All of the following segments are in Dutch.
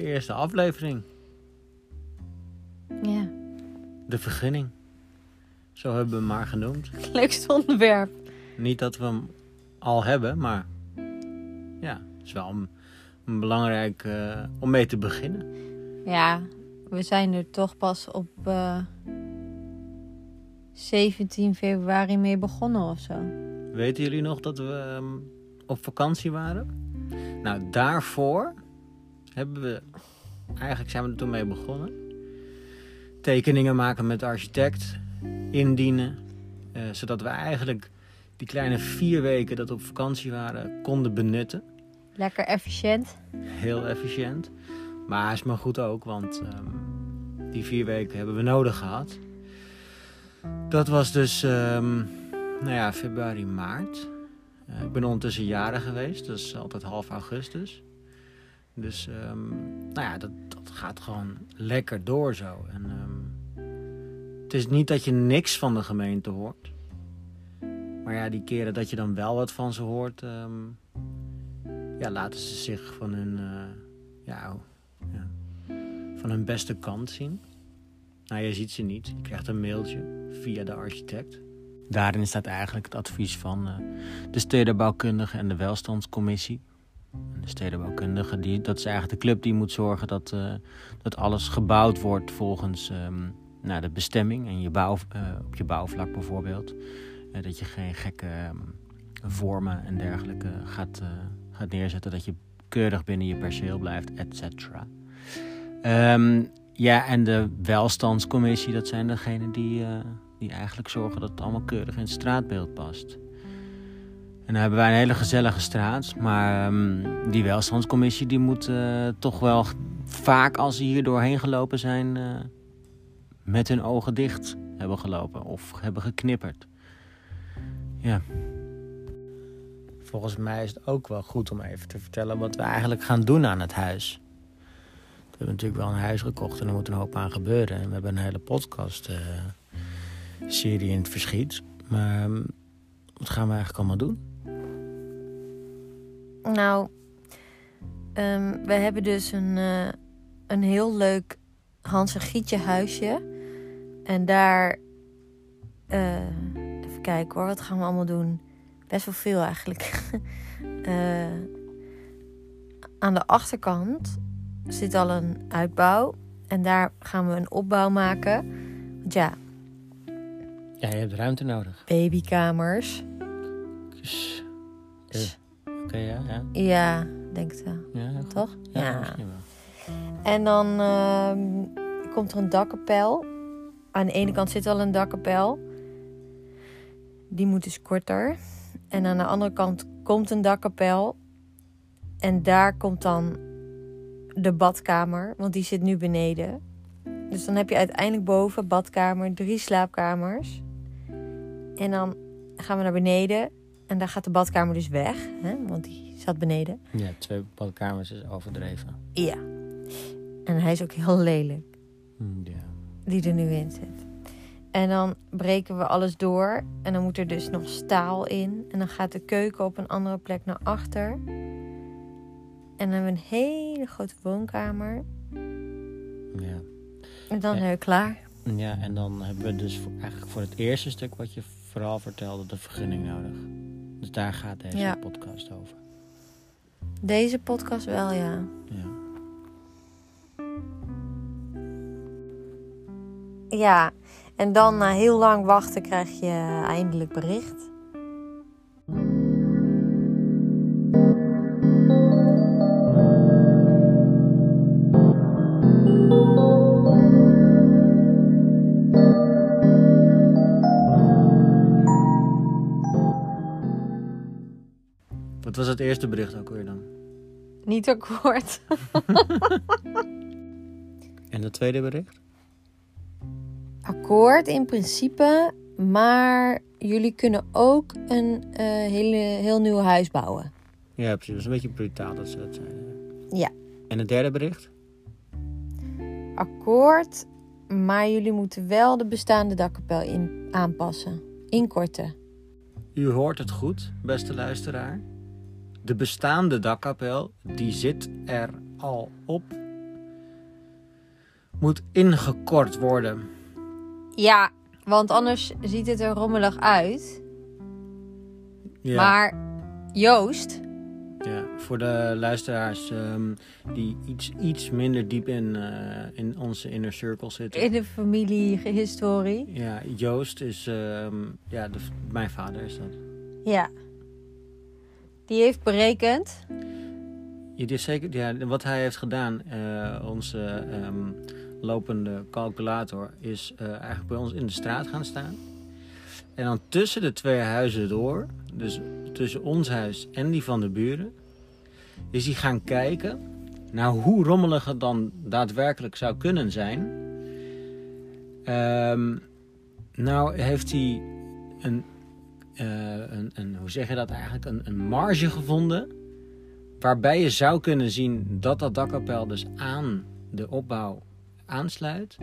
de eerste aflevering. Ja, De vergunning. Zo hebben we hem maar genoemd. leukste onderwerp. Niet dat we hem al hebben, maar ja, het is wel een, een belangrijk eh, om mee te beginnen. Ja, we zijn er toch pas op eh 17 februari mee begonnen of zo. Weten jullie nog dat we ehm, op vakantie waren? Nou, daarvoor hebben we, eigenlijk zijn we er toen mee begonnen. Tekeningen maken met de architect, indienen, eh, zodat we eigenlijk die kleine vier weken dat we op vakantie waren konden benutten. Lekker efficiënt. Heel efficiënt. Maar is maar goed ook, want ehm, die vier weken hebben we nodig gehad. Dat was dus, ehm, nou ja, februari, maart. Eh, ik ben ondertussen jaren geweest, is altijd half augustus. Dus, ehm, nou ja, dat, dat gaat gewoon lekker door zo. En, ehm, het is niet dat je niks van de gemeente hoort. Maar ja, die keren dat je dan wel wat van ze hoort, ehm, ja, laten ze zich van hun, eh, ja, hoe- ja, van hun beste kant zien. Nou, je ziet ze niet. Je krijgt een mailtje via de architect. Daarin staat eigenlijk het advies van eh, de stedenbouwkundige en de welstandscommissie. De stedenbouwkundige, die, dat is eigenlijk de club die moet zorgen dat, eh, dat alles gebouwd wordt volgens ehm, nou, de bestemming en je bouw, eh, op je bouwvlak bijvoorbeeld. Eh, dat je geen gekke ehm, vormen en dergelijke gaat, gaat neerzetten. Dat je keurig binnen je perceel blijft, et cetera. Ehm, ja, en de welstandscommissie, dat zijn degenen die, die eigenlijk zorgen dat het allemaal keurig in het straatbeeld past. En dan hebben wij een hele gezellige straat, maar ehm, die welstandscommissie die moet eh, toch wel vaak als ze hier doorheen gelopen zijn, eh, met hun ogen dicht hebben gelopen of hebben geknipperd. Ja. Volgens mij is het ook wel goed om even te vertellen wat we eigenlijk gaan doen aan het huis. We hebben natuurlijk wel een huis gekocht en er moet een hoop aan gebeuren. En we hebben een hele podcast eh, in het verschiet. Maar ehm, wat gaan we eigenlijk allemaal doen? Nou, ehm, we hebben dus een, eh, een heel leuk Hans en Gietje huisje. En daar, eh, even kijken hoor, wat gaan we allemaal doen? Best wel veel eigenlijk. Eh, aan de achterkant zit al een uitbouw. En daar gaan we een opbouw maken. Want ja, Ja, je hebt ruimte nodig. babykamers. Dus, Ja, ja. Ja, denk wel. ja goed. Toch? Ja, Ja. misschien wel. En dan ehm, komt er een dakkapel. Aan de ene kant zit al een dakkapel. Die moet dus korter. En aan de andere kant komt een dakkapel. En daar komt dan de badkamer, want die zit nu beneden. Dus dan heb je uiteindelijk boven badkamer, drie slaapkamers. En dan gaan we naar beneden. En daar gaat de badkamer dus weg, hè, want die zat beneden. Ja, twee badkamers is overdreven. Ja. En hij is ook heel lelijk, Hm, Ja. die er nu in zit. En dan breken we alles door. En dan moet er dus nog staal in. En dan gaat de keuken op een andere plek naar achter. En dan hebben we een hele grote woonkamer. ja. En dan zijn we klaar. Ja, en dan hebben we dus voor, eigenlijk voor het eerste stuk wat je vooral vertelde, de vergunning nodig. Dus daar gaat deze Ja. podcast over. Deze podcast wel, ja. Ja. Ja, en dan na heel lang wachten krijg je eindelijk bericht. Was het eerste bericht ook weer dan? Niet akkoord. En het tweede bericht? Akkoord in principe, maar jullie kunnen ook een eh, hele, heel nieuw huis bouwen. Ja, precies. Dat is een beetje brutaal dat ze dat zeiden. Ja. En het derde bericht? Akkoord, maar jullie moeten wel de bestaande dakkapel in, aanpassen. Inkorten. U hoort het goed, beste luisteraar. De bestaande dakkapel, die zit er al op. moet ingekort worden. Ja, want anders ziet het er rommelig uit. Ja, Maar Joost, ja, voor de luisteraars ehm, die iets, iets minder diep in, eh, in onze inner circle zitten. in de familiehistorie. Ja, Joost is, ehm, ja, de, mijn vader is dat. Ja. Die heeft berekend. Die is zeker, ja, wat hij heeft gedaan, eh, onze ehm, lopende calculator, is eh, eigenlijk bij ons in de straat gaan staan. En dan tussen de twee huizen door, dus tussen ons huis en die van de buren, is hij gaan kijken naar hoe rommelig het dan daadwerkelijk zou kunnen zijn. Ehm, nou heeft hij een, een, een, hoe zeg je dat eigenlijk, een, een marge gevonden waarbij je zou kunnen zien dat dat dakkapel dus aan de opbouw aansluit.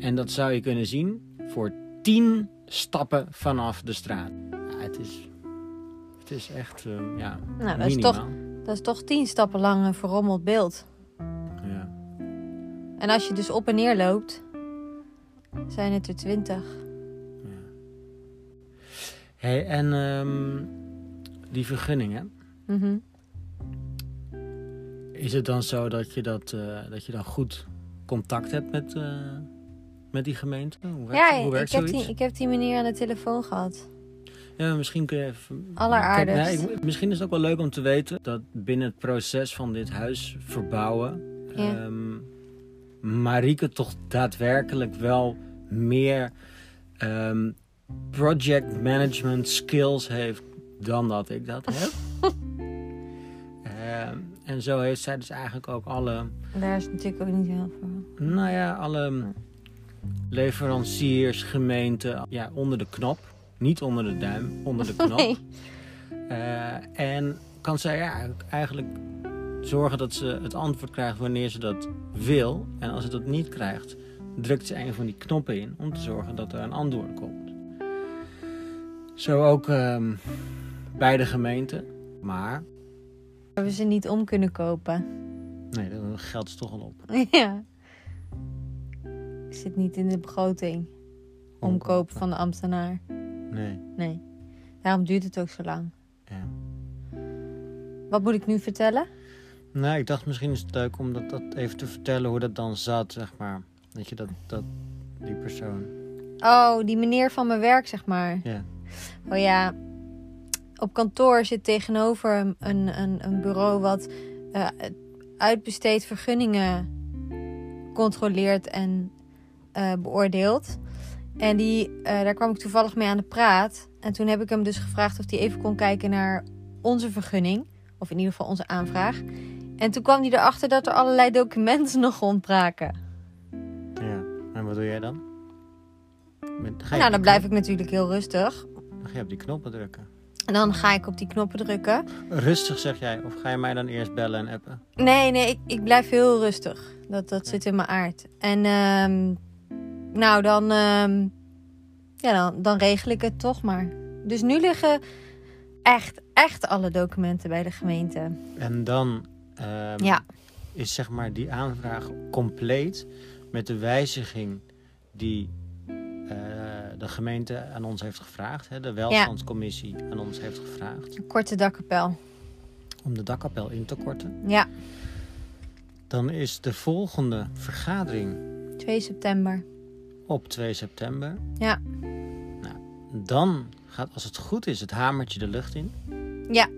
En dat zou je kunnen zien voor 10 stappen vanaf de straat. Ja, het, is, het is echt eh, ja, Nou, dat is, toch, dat is toch tien stappen lang een verrommeld beeld. Ja. En als je dus op en neer loopt, zijn het er twintig. Hey, en ehm, die vergunningen, Mhm. is het dan zo dat je, dat, eh, dat je dan goed contact hebt met, eh, met die gemeente? Hoe werkt, Ja, hoe ik werkt heb, zoiets? die, ik heb die meneer aan de telefoon gehad. Ja, misschien kun je even... Alleraardigst. Kijk, nee, ik- misschien is het ook wel leuk om te weten dat binnen het proces van dit huis verbouwen... Ja. ehm, Marieke toch daadwerkelijk wel meer ehm, project management skills heeft dan dat ik dat heb. Ehm, en zo heeft zij dus eigenlijk ook alle, Daar is natuurlijk ook niet heel veel. nou ja, alle leveranciers, gemeenten, ja, onder de knop. Niet onder de duim, onder de knop. Nee. Eh, en kan zij ja, eigenlijk zorgen dat ze het antwoord krijgt wanneer ze dat wil. En als ze dat niet krijgt, drukt ze een van die knoppen in om te zorgen dat er een antwoord komt. Zo ook ehm, bij de gemeente. Maar, Hebben ze niet om kunnen kopen. nee, dat geldt is toch al op. ja. Zit niet in de begroting. Omkopen van de ambtenaar. Nee, Nee. Daarom duurt het ook zo lang. ja. Wat moet ik nu vertellen? Nou, ik dacht misschien is het leuk om dat, dat even te vertellen hoe dat dan zat, zeg maar. Dat je dat, dat die persoon, Oh, die meneer van mijn werk, zeg maar. ja. Oh ja, op kantoor zit tegenover een, een, een, bureau wat eh, uitbesteed vergunningen controleert en eh, beoordeelt. En die, eh, daar kwam ik toevallig mee aan de praat. En toen heb ik hem dus gevraagd of hij even kon kijken naar onze vergunning. Of in ieder geval onze aanvraag. En toen kwam hij erachter dat er allerlei documenten nog ontbraken. Ja, en wat doe jij dan? Met, Nou, dan blijf ik natuurlijk heel rustig. Je op die knoppen drukken. En dan ga ik op die knoppen drukken. Rustig zeg jij, of ga je mij dan eerst bellen en appen? Nee, nee, ik, ik blijf heel rustig. Dat, dat zit in mijn aard. En ehm, nou, dan, ehm, ja, dan, dan regel ik het toch maar. Dus nu liggen echt, echt alle documenten bij de gemeente. En dan ehm, Ja. is zeg maar die aanvraag compleet met de wijziging die eh, de gemeente aan ons heeft gevraagd. Hè, de welstandscommissie aan ons heeft gevraagd. Een korte dakkapel. Om de dakkapel in te korten. Ja, Dan is de volgende vergadering 2 september. op 2 september. Ja. Nou, dan gaat, als het goed is, het hamertje de lucht in. Ja.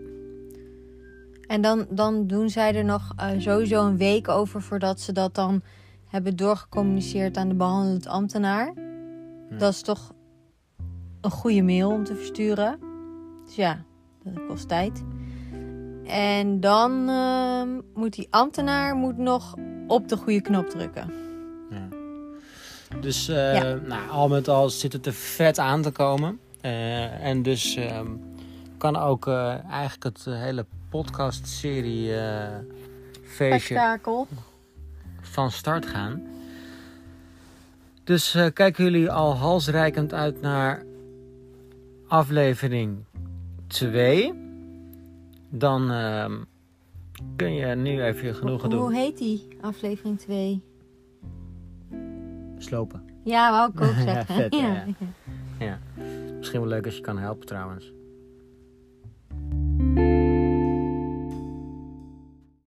En dan, dan doen zij er nog eh, sowieso een week over voordat ze dat dan hebben doorgecommuniceerd aan de behandelend ambtenaar. Ja. Dat is toch een goede mail om te versturen. Dus ja, dat kost tijd. En dan ehm, moet die ambtenaar moet nog op de goede knop drukken. Ja. Dus eh, Ja. nou, al met al zit het er vet aan te komen. Eh, en dus ehm, kan ook eh, eigenlijk het hele podcast-serie feestje van start gaan. Dus eh, kijken jullie al halsreikend uit naar aflevering 2. Dan ehm, kun je nu even je genoegen Hoe doen. heet die aflevering 2? slopen. Ja, wou ik ook Ja, zeggen. vet, hè, ja. ja. Ja. Misschien wel leuk als je kan helpen trouwens.